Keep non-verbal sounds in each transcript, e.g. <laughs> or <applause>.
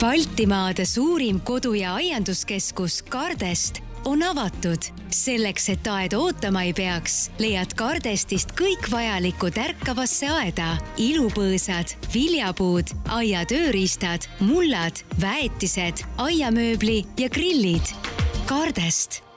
Baltimaade suurim kodu- ja aianduskeskus Kardest on avatud. selleks, et aed ootama ei peaks, leiad Kardestist kõik vajaliku tärkavasse aeda. ilupõõsad, viljapuud, aia tööriistad, mullad, väetised, aiamööbli ja grillid. Kardest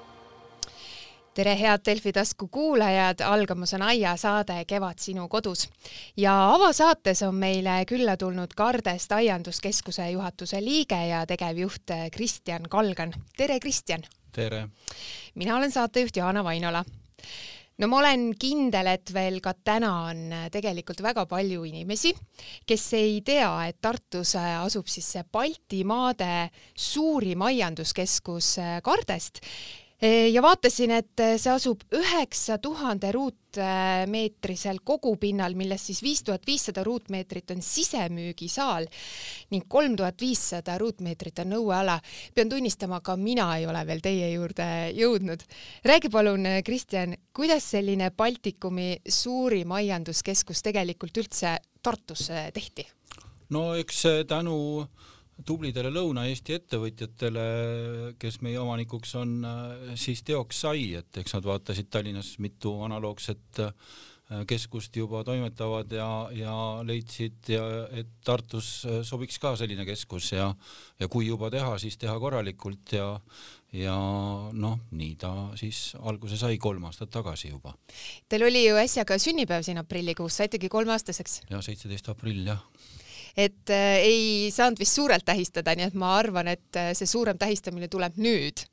tere, head Delfi tasku kuulajad, algamas on aiasaade Kevad sinu kodus ja avasaates on meile külla tulnud Kardest aianduskeskuse juhatuse liige ja tegevjuht Kristjan Kalgan. tere, Kristjan! tere! mina olen saatejuht Jaana Vainola no ma olen kindel, et veel ka täna on tegelikult väga palju inimesi, kes ei tea, et Tartus asub siis see Baltimaade suurim aianduskeskus Kardest ja vaatasin, et see asub üheksa tuhande ruutmeetrisel kogupinnal, millest siis viis tuhat viissada ruutmeetrit on sisemüügisaal ning kolm tuhat viissada ruutmeetrit on õueala. pean tunnistama, ka mina ei ole veel teie juurde jõudnud. räägi palun, Kristjan, kuidas selline Baltikumi suurim aianduskeskus tegelikult üldse Tartusse tehti? no eks tänu tublidele Lõuna-Eesti ettevõtjatele, kes meie omanikuks on, siis teoks sai, et eks nad vaatasid Tallinnas mitu analoogset äh, keskust juba toimetavad ja, ja leidsid ja et Tartus äh, sobiks ka selline keskus ja, ja kui juba teha, siis teha korralikult ja, ja noh, nii ta siis alguse sai kolm aastat tagasi juba. Teil oli ju äsja ka sünnipäev siin aprillikuus, saitegi kolmeaastaseks? ja seitseteist aprill jah et äh, ei saanud vist suurelt tähistada, nii et ma arvan, et äh, see suurem tähistamine tuleb nüüd,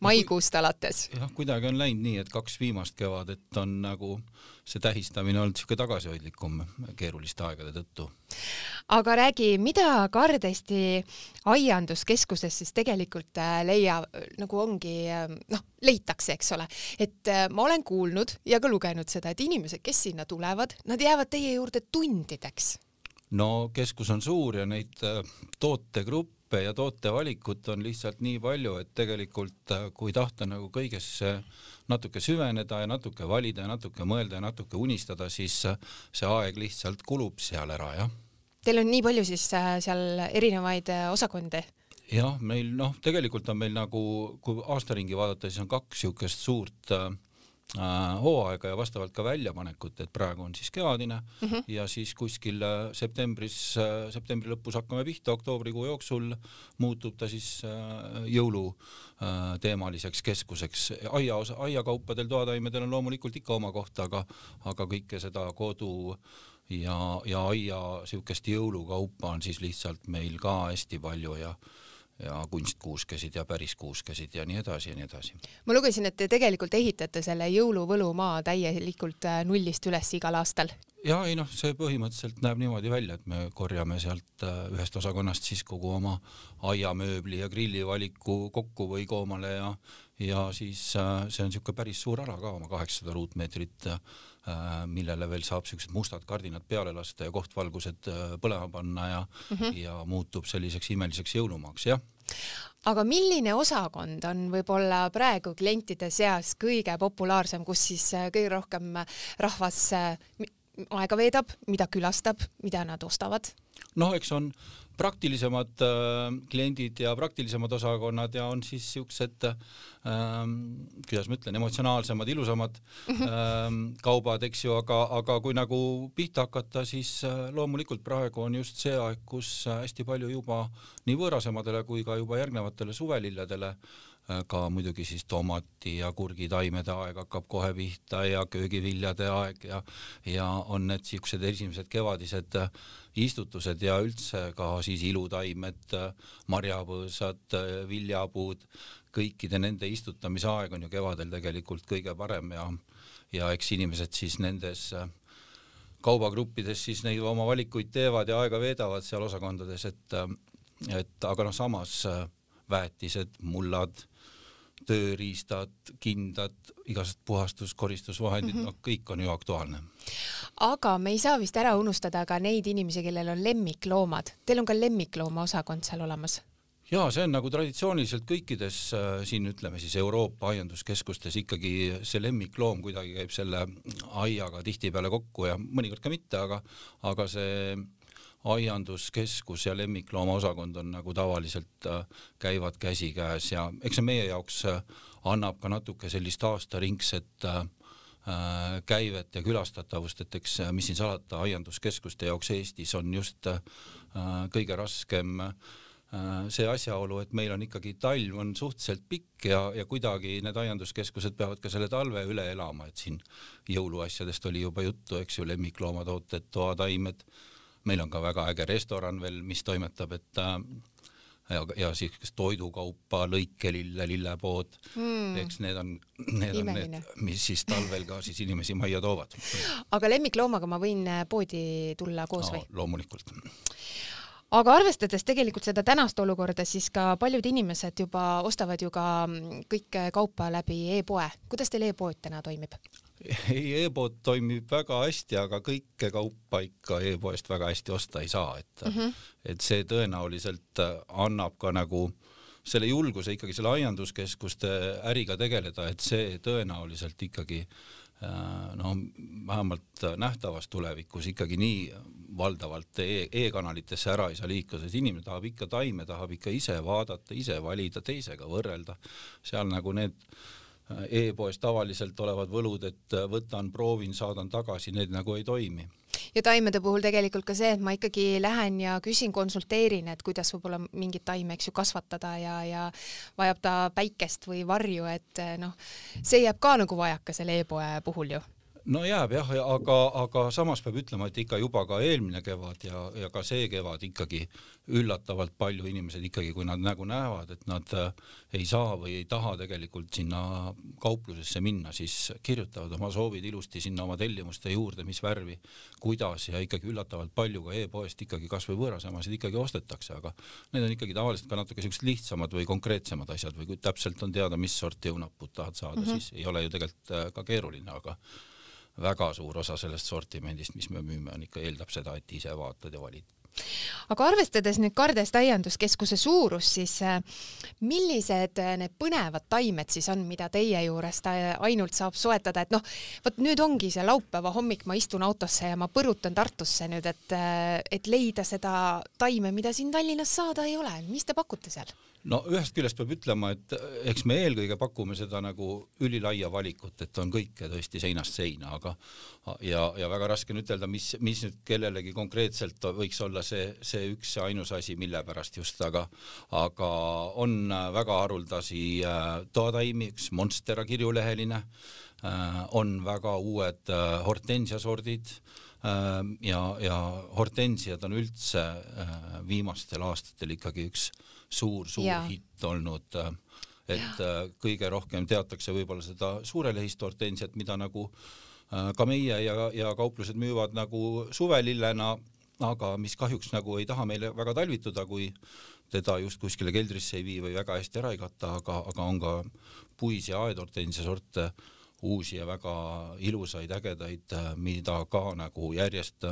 maikuust alates. jah, kuidagi on läinud nii, et kaks viimast kevadet on nagu see tähistamine olnud niisugune tagasihoidlikum keeruliste aegade tõttu. aga räägi, mida Kardesti aianduskeskuses siis tegelikult äh, leia, nagu ongi noh, leitakse, eks ole, et ma olen kuulnud ja ka lugenud seda, et inimesed, kes sinna tulevad, nad jäävad teie juurde tundideks no keskus on suur ja neid äh, tootegruppe ja tootevalikut on lihtsalt nii palju, et tegelikult äh, kui tahta nagu kõigesse natuke süveneda ja natuke valida ja natuke mõelda ja natuke unistada, siis äh, see aeg lihtsalt kulub seal ära, jah. Teil on nii palju siis seal erinevaid osakondi? jah, meil noh, tegelikult on meil nagu, kui aastaringi vaadata, siis on kaks niisugust suurt äh, Äh, hooaega ja vastavalt ka väljapanekut, et praegu on siis kevadine mm -hmm. ja siis kuskil äh, septembris, äh, septembri lõpus hakkame pihta, oktoobrikuu jooksul muutub ta siis jõulu teemaliseks keskuseks. aia aiakaupadel, toataimedel on loomulikult ikka oma koht, aga, aga kõike seda kodu ja, ja aia siukest jõulukaupa on siis lihtsalt meil ka hästi palju ja ja kunstkuuskesid ja päris kuuskesid ja nii edasi ja nii edasi. ma lugesin, et te tegelikult ehitate selle jõuluvõlumaa täielikult äh, nullist üles igal aastal. ja ei noh, see põhimõtteliselt näeb niimoodi välja, et me korjame sealt äh, ühest osakonnast siis kogu oma aiamööbli ja grillivaliku kokku või koomale ja ja siis äh, see on niisugune päris suur ala ka, oma kaheksasada ruutmeetrit, millele veel saab siuksed mustad kardinad peale lasta ja kohtvalgused põlema panna ja mm, -hmm. ja muutub selliseks imeliseks jõulumaaks, jah aga milline osakond on võib-olla praegu klientide seas kõige populaarsem, kus siis äh, kõige rohkem rahvas äh, aega veedab, mida külastab, mida nad ostavad? noh, eks on praktilisemad äh, kliendid ja praktilisemad osakonnad ja on siis siuksed ähm,, kuidas ma ütlen, emotsionaalsemad, ilusamad ähm, kaubad, eks ju, aga, aga kui nagu pihta hakata, siis äh, loomulikult praegu on just see aeg, kus hästi palju juba nii võõrasemadele kui ka juba järgnevatele suvelilledele äh, ka muidugi siis tomati ja kurgitaimede aeg hakkab kohe pihta ja köögiviljade aeg ja ja on need siuksed esimesed kevadised istutused ja üldse ka siis ilutaimed, marjapõõsad, viljapuud, kõikide nende istutamise aeg on ju kevadel tegelikult kõige parem ja ja eks inimesed siis nendes kaubagruppides siis neid oma valikuid teevad ja aega veedavad seal osakondades, et et aga noh, samas väetised, mullad tööriistad, kindad, igasugused puhastus, koristusvahendid mm, -hmm. noh, kõik on ju aktuaalne. aga me ei saa vist ära unustada ka neid inimesi, kellel on lemmikloomad. Teil on ka lemmiklooma osakond seal olemas? ja see on nagu traditsiooniliselt kõikides äh, siin ütleme siis Euroopa aianduskeskustes ikkagi see lemmikloom kuidagi käib selle aiaga tihtipeale kokku ja mõnikord ka mitte, aga, aga see aianduskeskus ja lemmikloomaosakond on nagu tavaliselt äh, käivad käsikäes ja eks see meie jaoks äh, annab ka natuke sellist aastaringset äh, käivet ja külastatavust, et eks mis siin salata, aianduskeskuste jaoks Eestis on just kõige raskem see asjaolu, et meil on ikkagi talv on suhteliselt pikk ja, ja kuidagi need aianduskeskused peavad ka selle talve üle elama, et siin jõuluasjadest oli juba juttu, eks ju, lemmikloomatooded, toataimed meil on ka väga äge restoran veel, mis toimetab, et äh, ja, ja siukest toidukaupa, lõikelille, lillepood mm., eks need on, need Imeline. on need, mis siis talvel ka siis inimesi majja toovad. aga lemmikloomaga ma võin äh, poodi tulla koos no, või? loomulikult aga arvestades tegelikult seda tänast olukorda, siis ka paljud inimesed juba ostavad ju ka mm, kõike kaupa läbi e-poe. kuidas teil e-pood täna toimib? <laughs> ei, e-pood toimib väga hästi, aga kõike kaupa ikka e-poest väga hästi osta ei saa, et mm, -hmm. et see tõenäoliselt annab ka nagu selle julguse ikkagi selle aianduskeskuste äriga tegeleda, et see tõenäoliselt ikkagi äh, no vähemalt nähtavas tulevikus ikkagi nii valdavalt e e-kanalitesse ära ei saa liikuda, sest inimene tahab ikka taime, tahab ikka ise vaadata, ise valida, teisega võrrelda, seal nagu need e-poes tavaliselt olevad võlud, et võtan, proovin, saadan tagasi, need nagu ei toimi. ja taimede puhul tegelikult ka see, et ma ikkagi lähen ja küsin, konsulteerin, et kuidas võib-olla mingit taime, eks ju, kasvatada ja, ja vajab ta päikest või varju, et noh, see jääb ka nagu vajaka selle e-poe puhul ju no jääb jah, aga, aga samas peab ütlema, et ikka juba ka eelmine kevad ja, ja ka see kevad ikkagi üllatavalt palju inimesed ikkagi, kui nad nagu näevad, et nad äh, ei saa või ei taha tegelikult sinna kauplusesse minna, siis kirjutavad oma soovid ilusti sinna oma tellimuste juurde, mis värvi, kuidas ja ikkagi üllatavalt palju ka e-poest ikkagi kasvõi võõrasemasid ikkagi ostetakse, aga need on ikkagi tavaliselt ka natuke siuksed lihtsamad või konkreetsemad asjad või kui täpselt on teada, mis sorti õunaput tahad saada mm, -hmm. siis ei ole ju tegelikult äh, ka keeruline, aga väga suur osa sellest sortimendist, mis me müüme, on ikka, eeldab seda, et ise vaatad ja valid aga arvestades nüüd Kardes täienduskeskuse suurust, siis äh, millised äh, need põnevad taimed siis on, mida teie juurest äh, ainult saab soetada, et noh, vot nüüd ongi see laupäeva hommik, ma istun autosse ja ma põrutan Tartusse nüüd, et, et leida seda taime, mida siin Tallinnas saada ei ole, mis te pakute seal? no ühest küljest peab ütlema, et eks me eelkõige pakume seda nagu ülilaia valikut, et on kõike tõesti seinast seina, aga ja, ja väga raske on ütelda, mis, mis nüüd kellelegi konkreetselt võiks olla see, see üks ja ainus asi, mille pärast just, aga aga on väga haruldasi äh, toataimi, üks Monstera kirjuleheline äh,, on väga uued äh, hortensiasordid äh, ja, ja hortensiad on üldse äh, viimastel aastatel ikkagi üks suur-suur hitt olnud äh, et äh, kõige rohkem teatakse võib-olla seda suurelehist hortensiat, mida nagu äh, ka meie ja, ja kauplused müüvad nagu suvelillena, aga mis kahjuks nagu ei taha meile väga talvituda, kui teda just kuskile keldrisse ei vii või väga hästi ära ei kata, aga, aga on ka puis- ja aedhortensia sorte, uusi ja väga ilusaid, ägedaid, mida ka nagu järjest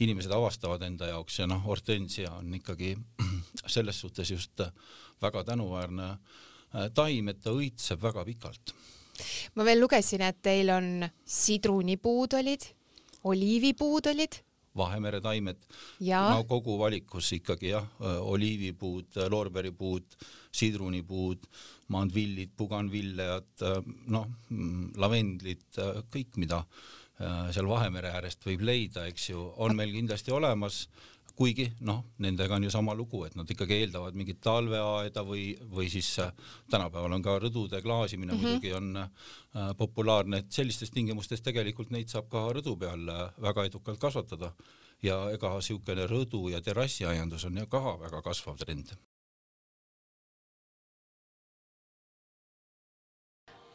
inimesed avastavad enda jaoks ja noh, hortensia on ikkagi <clears throat> selles suhtes just väga tänuväärne äh, taim, et ta õitseb väga pikalt. ma veel lugesin, et teil on sidrunipuud olid, oliivipuud olid Vahemere taimed, no kogu valikus ikkagi jah, oliivipuud, loorberipuud, sidrunipuud, mandvillid, puganvillejad, äh, noh, mm, lavendlid, kõik, mida seal Vahemere äärest võib leida, eks ju, on meil kindlasti olemas, kuigi noh, nendega on ju sama lugu, et nad ikkagi eeldavad mingit talveaeda või, või siis äh, tänapäeval on ka rõdude klaasimine mm -hmm. muidugi on äh, populaarne, et sellistes tingimustes tegelikult neid saab ka rõdu peal äh, väga edukalt kasvatada ja ega niisugune rõdu ja terrassiaiandus on ju ka väga kasvav trend.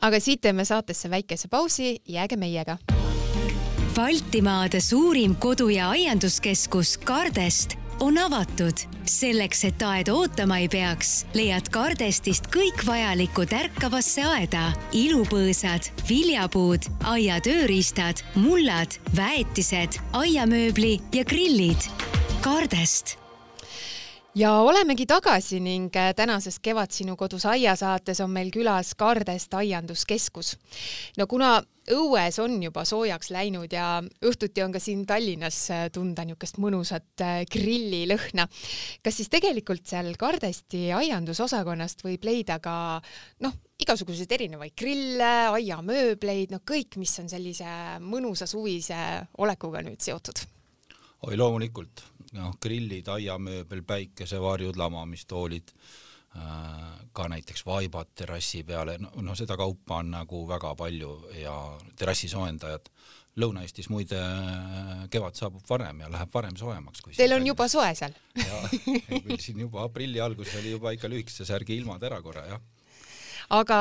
aga siit teeme saatesse väikese pausi, jääge meiega Baltimaade suurim kodu- ja aianduskeskus Kardest on avatud. selleks, et aed ootama ei peaks, leiad Kardestist kõik vajaliku tärkavasse aeda. ilupõõsad, viljapuud, aia tööriistad, mullad, väetised, aiamööbli ja grillid. Kardest ja olemegi tagasi ning äh, tänases Kevad sinu kodus aia saates on meil külas Kardest aianduskeskus. no kuna õues on juba soojaks läinud ja õhtuti on ka siin Tallinnas äh, tunda niisugust mõnusat äh, grillilõhna, kas siis tegelikult seal Kardesti aiandusosakonnast võib leida ka noh, igasuguseid erinevaid grille, aiamööbleid, no kõik, mis on sellise mõnusa suvise olekuga nüüd seotud? oi, loomulikult noh, grillid, aiamööbel, päikesevarjud, lamamistoolid äh,, ka näiteks vaibad terrassi peale, no, no seda kaupa on nagu väga palju ja terrassisoojendajad. Lõuna-Eestis muide kevad saabub varem ja läheb varem soojemaks. Teil on juba soe seal? jaa, meil siin juba aprilli alguses oli juba ikka lühikese särgi ilmad ära korra, jah aga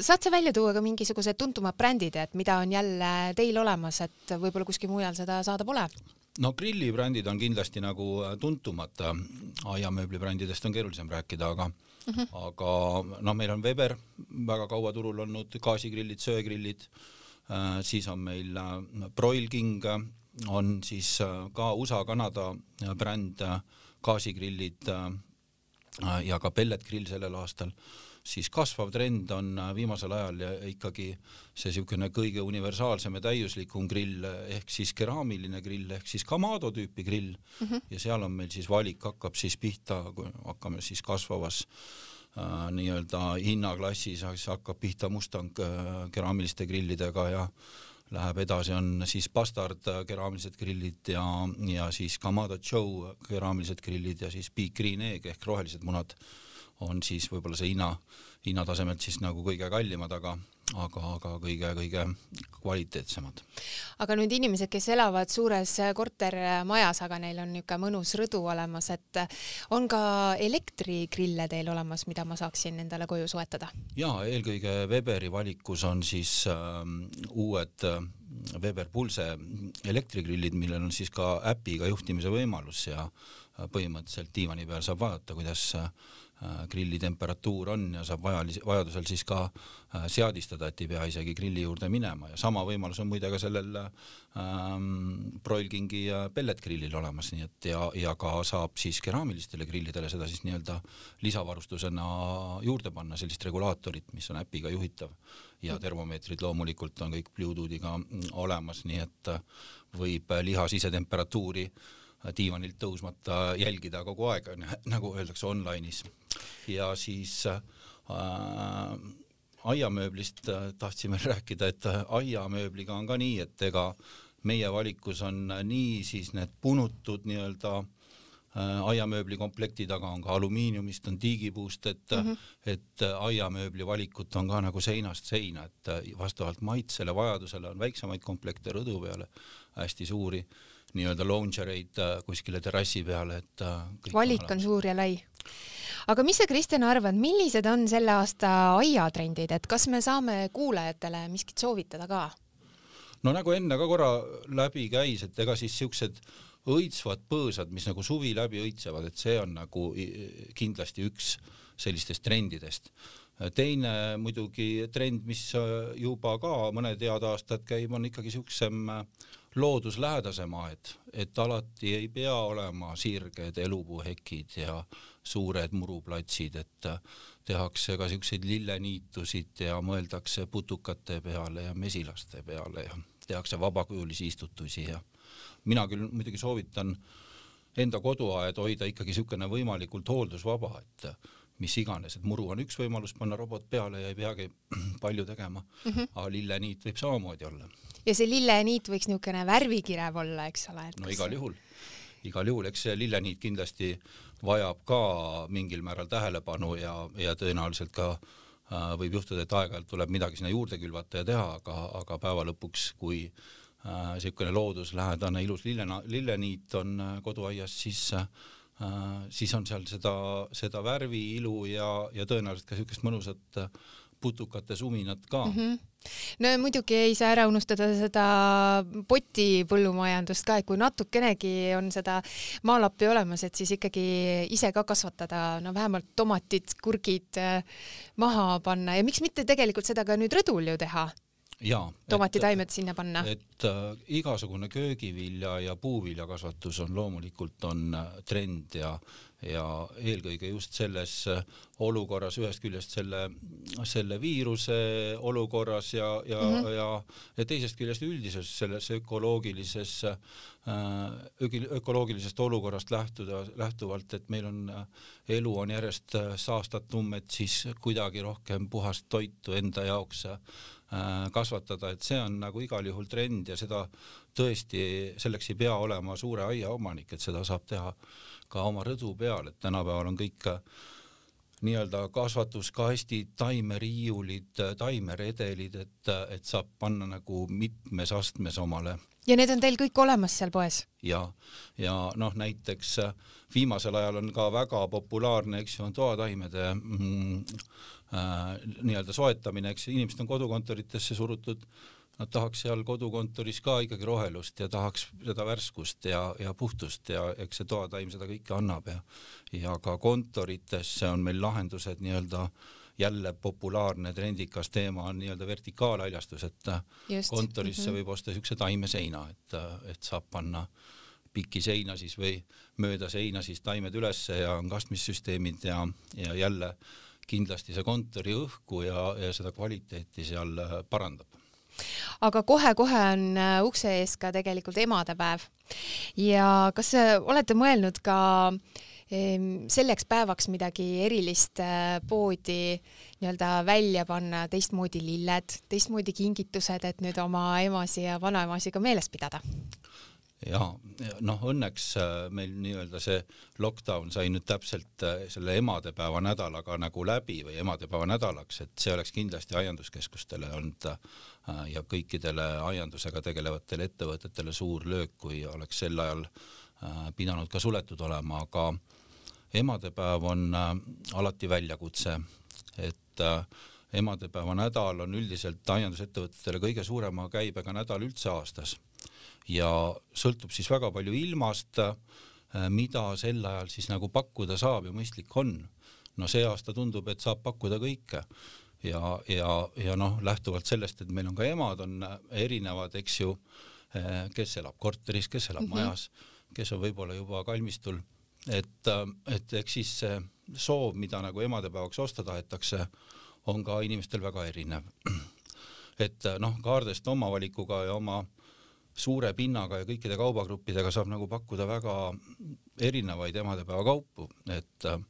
saad sa välja tuua ka mingisugused tuntumad brändid, et mida on jälle teil olemas, et võib-olla kuskil mujal seda saada pole? No grillibrändid on kindlasti nagu äh, tuntumata, aiamööblibrändidest on keerulisem rääkida, aga mm -hmm. aga noh, meil on Weber väga kaua turul olnud, gaasigrillid, söegrillid äh,, siis on meil äh, Broil King on siis ka USA-Kanada bränd gaasigrillid ja ka pelletgrill sellel aastal siis kasvav trend on äh, viimasel ajal ikkagi see niisugune kõige universaalsem ja täiuslikum grill ehk siis keraamiline grill ehk siis Kamado tüüpi grill mm -hmm. ja seal on meil siis valik hakkab siis pihta, kui hakkame siis kasvavas äh, nii-öelda hinnaklassis, siis hakkab pihta Mustang äh, keraamiliste grillidega ja läheb edasi, on siis Bastard äh, keraamilised grillid ja, ja siis Kamado Joe keraamilised grillid ja siis Big Green Egg ehk rohelised munad on siis võib-olla see hinna, hinnatasemelt siis nagu kõige kallimad, aga aga, aga kõige-kõige kvaliteetsemad. aga nüüd inimesed, kes elavad suures kortermajas, aga neil on niisugune mõnus rõdu olemas, et on ka elektrigrille teil olemas, mida ma saaksin endale koju soetada? jaa, eelkõige Weberi valikus on siis äh, uued äh, Weber Pulse elektrigrillid, millel on siis ka äpiga juhtimise võimalus ja põhimõtteliselt diivani peal saab vaadata, kuidas Äh, grilli temperatuur on ja saab vajalis-, vajadusel siis ka äh, seadistada, et ei pea isegi grilli juurde minema. Ja sama võimalus on muide ka sellel ähm, Broil Kingi pelletgrillil olemas, nii et ja, ja ka saab siis keraamilistele grillidele seda siis nii-öelda lisavarustusena juurde panna, sellist regulaatorit, mis on äpiga juhitav. Ja termomeetrid loomulikult on kõik Bluetoothiga olemas, nii et võib liha sisetemperatuuri diivanilt tõusmata jälgida kogu aeg, nagu öeldakse online'is ja siis äh, aiamööblist äh, tahtsime <laughs> rääkida, et äh, aiamööbliga on ka nii, et ega meie valikus on nii siis need punutud nii-öelda äh, aiamööbli komplektid, aga on ka alumiiniumist, on tiigipuust, et mm, -hmm. et äh, aiamööbli valikut on ka nagu seinast seina, et äh, vastavalt maitsele, vajadusele on väiksemaid komplekte rõdu peale, hästi suuri nii-öelda loungereid kuskile terrassi peale, et valik on suur ja lai aga mis sa, Kristjan, arvad, millised on selle aasta aiatrendid, et kas me saame kuulajatele miskit soovitada ka? no nagu enne ka korra läbi käis, et ega siis siuksed õitsvad põõsad, mis nagu suvi läbi õitsevad, et see on nagu kindlasti üks sellistest trendidest. teine muidugi trend, mis juba ka mõned head aastad käib, on ikkagi siuksem looduslähedasem aed, et alati ei pea olema sirged elupuuhekid ja suured muruplatsid, et tehakse ka siukseid lilleniitusid ja mõeldakse putukate peale ja mesilaste peale ja tehakse vabakujulisi istutusi ja mina küll muidugi soovitan enda koduaed hoida ikkagi niisugune võimalikult hooldusvaba, et mis iganes, et muru on üks võimalus panna robot peale ja ei peagi <clears throat> palju tegema mm, -hmm. aga lilleniit võib samamoodi olla. Ja see lilleniit võiks niisugune värvikirev olla, eks ole? no igal juhul, igal juhul, eks see lilleniit kindlasti vajab ka mingil määral tähelepanu ja, ja tõenäoliselt ka äh, võib juhtuda, et aeg-ajalt tuleb midagi sinna juurde külvata ja teha, aga, aga päeva lõpuks, kui niisugune äh, looduslähedane ilus lillena, lilleniit on äh, koduaias, siis äh, siis on seal seda, seda värvi, ilu ja, ja tõenäoliselt ka niisugust mõnusat äh, putukate suminat ka mm. -hmm no muidugi ei saa ära unustada seda poti põllumajandust ka, et kui natukenegi on seda maalappi olemas, et siis ikkagi ise ka kasvatada, no vähemalt tomatid, kurgid äh, maha panna ja miks mitte tegelikult seda ka nüüd rõdul ju teha tomatitaimed sinna panna. et äh, igasugune köögivilja ja puuviljakasvatus on loomulikult on äh, trend ja ja eelkõige just selles olukorras, ühest küljest selle, selle viiruse olukorras ja, ja mm, -hmm. ja, ja teisest küljest üldises selles ökoloogilises äh,, ökoloogilisest olukorrast lähtuda, lähtuvalt, et meil on, elu on järjest saastatum, et siis kuidagi rohkem puhast toitu enda jaoks äh, kasvatada, et see on nagu igal juhul trend ja seda tõesti, selleks ei pea olema suure aia omanik, et seda saab teha ka oma rõdu peal, et tänapäeval on kõik äh, nii-öelda kasvatuskastid, taimeriiulid, äh, taimeredelid, et, äh, et saab panna nagu mitmes astmes omale. ja need on teil kõik olemas seal poes? ja, ja noh, näiteks viimasel ajal on ka väga populaarne, eks ju, on toataimede mm, äh, nii-öelda soetamine, eks inimesed on kodukontoritesse surutud äh, nad tahaks seal kodukontoris ka ikkagi rohelust ja tahaks seda värskust ja, ja puhtust ja eks see toataim seda kõike annab ja ja ka kontoritesse on meil lahendused nii-öelda jälle populaarne trendikas teema on nii-öelda vertikaalaljastus, et Just. kontorisse mm -hmm. võib osta niisuguse taimeseina, et, et saab panna pikki seina siis või mööda seina siis taimed ülesse ja on kastmissüsteemid ja, ja jälle kindlasti see kontori õhku ja, ja seda kvaliteeti seal parandab aga kohe-kohe on äh, ukse ees ka tegelikult emadepäev. ja kas äh, olete mõelnud ka selleks päevaks midagi erilist äh, poodi nii-öelda välja panna, teistmoodi lilled, teistmoodi kingitused, et nüüd oma emasi ja vanaemasi ka meeles pidada? Ja noh, õnneks äh, meil nii-öelda see lockdown sai nüüd täpselt äh, selle emadepäeva nädalaga nagu läbi või emadepäeva nädalaks, et see oleks kindlasti aianduskeskustele olnud äh, ja kõikidele aiandusega tegelevatele ettevõtetele suur löök, kui oleks sel ajal pidanud ka suletud olema, aga emadepäev on alati väljakutse, et emadepäeva nädal on üldiselt aiandusettevõtetele kõige suurema käibega nädal üldse aastas ja sõltub siis väga palju ilmast, äh, mida sel ajal siis nagu pakkuda saab ja mõistlik on. no see aasta tundub, et saab pakkuda kõike ja, ja, ja noh, lähtuvalt sellest, et meil on ka emad on äh, erinevad, eks ju, äh, kes elab korteris, kes elab mm -hmm. majas, kes on võib-olla juba kalmistul, et, et eks siis see soov, mida nagu emadepäevaks osta tahetakse, on ka inimestel väga erinev. <clears throat> et noh, kaardest oma valikuga ja oma suure pinnaga ja kõikide kaubagruppidega saab nagu pakkuda väga erinevaid emadepäeva kaupu, et äh,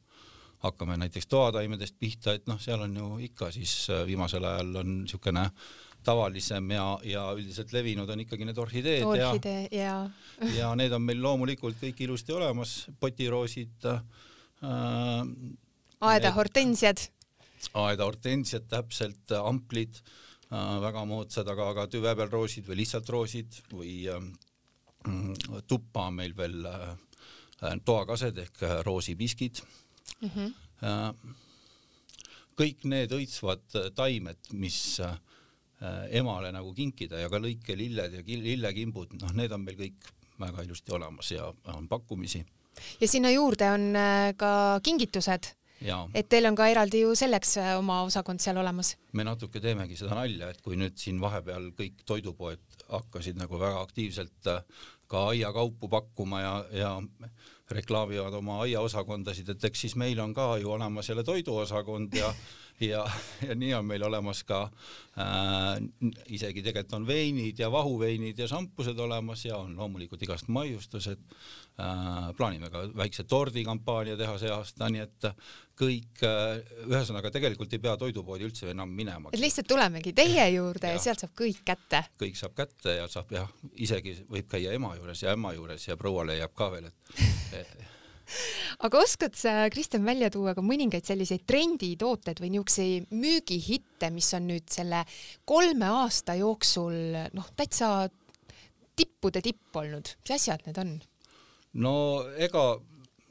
hakkame näiteks toataimedest pihta, et noh, seal on ju ikka siis äh, viimasel ajal on niisugune tavalisem ja, ja üldiselt levinud on ikkagi need orhideed Orhidee, ja, ja <laughs> ja need on meil loomulikult kõik ilusti olemas, potiroosid äh,. aeda hortensiad. aeda hortensiad täpselt, amplid Äh, väga moodsad, aga, aga tüve peal roosid või lihtsalt roosid või ähm, mm, tuppa on meil veel äh, toakased ehk äh, roosipiskid mm. -hmm. kõik need õitsvad taimed, mis emale nagu kinkida ja ka lõikelilled ja lillekimbud, noh, need on meil kõik väga ilusti olemas ja on pakkumisi. ja sinna juurde on ka kingitused et teil on ka eraldi ju selleks äh, oma osakond seal olemas. me natuke teemegi seda nalja, et kui nüüd siin vahepeal kõik toidupoed hakkasid nagu väga aktiivselt äh, ka aiakaupu pakkuma ja, ja reklaamivad oma aiaosakondasid, et eks siis meil on ka ju olemas jälle toiduosakond ja <laughs> ja, ja nii on meil olemas ka äh, isegi tegelikult on veinid ja vahuveinid ja šampused olemas ja on loomulikult igast maiustused äh,. plaanime ka väikse tordikampaania teha see aasta, nii et kõik äh,, ühesõnaga tegelikult ei pea toidupoodi üldse enam minema. et lihtsalt tulemegi teie juurde ja, ja sealt saab kõik kätte? kõik saab kätte ja saab jah, isegi võib käia ema juures ja ämma juures ja proua leiab ka veel, et <laughs> aga oskad sa, Kristjan, välja tuua ka mõningaid selliseid trenditooteid või niisuguseid müügihitte, mis on nüüd selle kolme aasta jooksul noh, täitsa tippude tipp olnud, mis asjad need on? no ega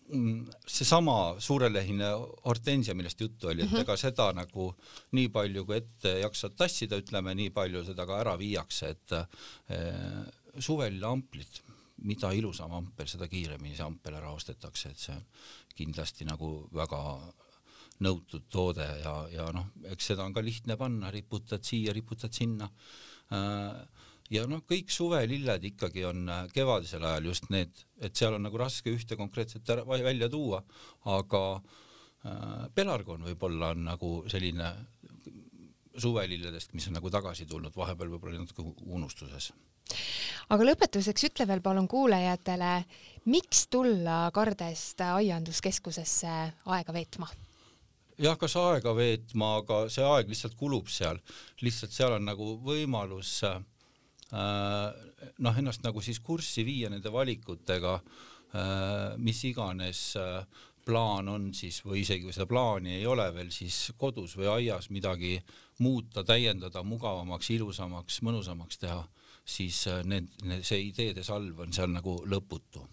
mm, seesama suurelehine hortensia, millest juttu oli, et mm -hmm. ega seda nagu nii palju, kui ette jaksad tassida, ütleme nii palju seda ka ära viiakse, et eh, suvel amplid mida ilusam ampel, seda kiiremini see ampel ära ostetakse, et see on kindlasti nagu väga nõutud toode ja, ja noh, eks seda on ka lihtne panna, riputad siia, riputad sinna. Äh, ja noh, kõik suvelilled ikkagi on äh, kevadisel ajal just need, et seal on nagu raske ühte konkreetset ära, välja tuua, aga äh, pelargon võib-olla on nagu selline suvelilledest, mis on nagu tagasi tulnud, vahepeal võib-olla natuke unustuses. Aga lõpetuseks ütle veel palun kuulajatele, miks tulla Kardest aianduskeskusesse aega veetma? jah, kas aega veetma, aga see aeg lihtsalt kulub seal, lihtsalt seal on nagu võimalus äh, noh, ennast nagu siis kurssi viia nende valikutega äh,, mis iganes äh, plaan on siis või isegi kui seda plaani ei ole veel, siis kodus või aias midagi muuta, täiendada, mugavamaks, ilusamaks, mõnusamaks teha, siis äh, need, need, see ideede salv on seal nagu lõputu.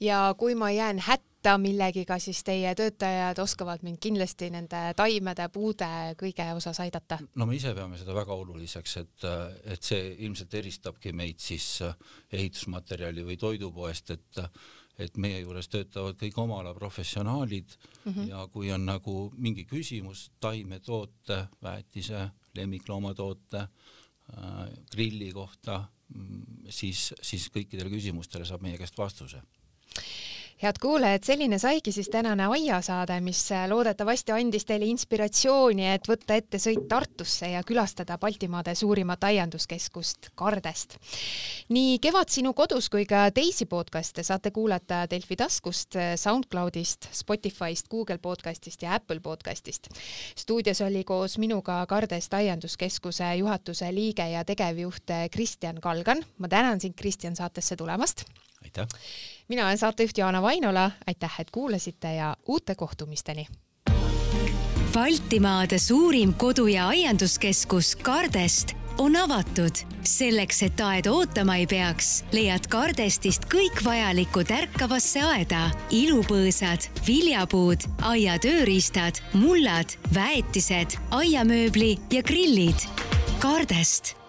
ja kui ma jään hätta millegiga, siis teie töötajad oskavad mind kindlasti nende taimede, puude kõige osas aidata? no me ise peame seda väga oluliseks, et, et see ilmselt eristabki meid siis ehitusmaterjali või toidupoest, et et meie juures töötavad kõik oma ala professionaalid mm -hmm. ja kui on nagu mingi küsimus taimetoote, väetise, lemmikloomatoode äh,, grilli kohta, mm, siis, siis kõikidele küsimustele saab meie käest vastuse head kuulajad, selline saigi siis tänane aiasaade, mis loodetavasti andis teile inspiratsiooni, et võtta ette sõit Tartusse ja külastada Baltimaade suurimat aianduskeskust Kardest. nii Kevad sinu kodus kui ka teisi podcaste saate kuulata Delfi taskust, SoundCloudist, Spotify'st, Google podcastist ja Apple podcastist. stuudios oli koos minuga Kardest aianduskeskuse juhatuse liige ja tegevjuht Kristjan Kalgan. ma tänan sind, Kristjan, saatesse tulemast aitäh! mina olen saatejuht Jaana Vainola, aitäh, et kuulasite ja uute kohtumisteni! Baltimaade suurim kodu- ja aianduskeskus Kardest on avatud. selleks, et aed ootama ei peaks, leiad Kardestist kõik vajaliku tärkavasse aeda. ilupõõsad, viljapuud, aia tööriistad, mullad, väetised, aiamööbli ja grillid. Kardest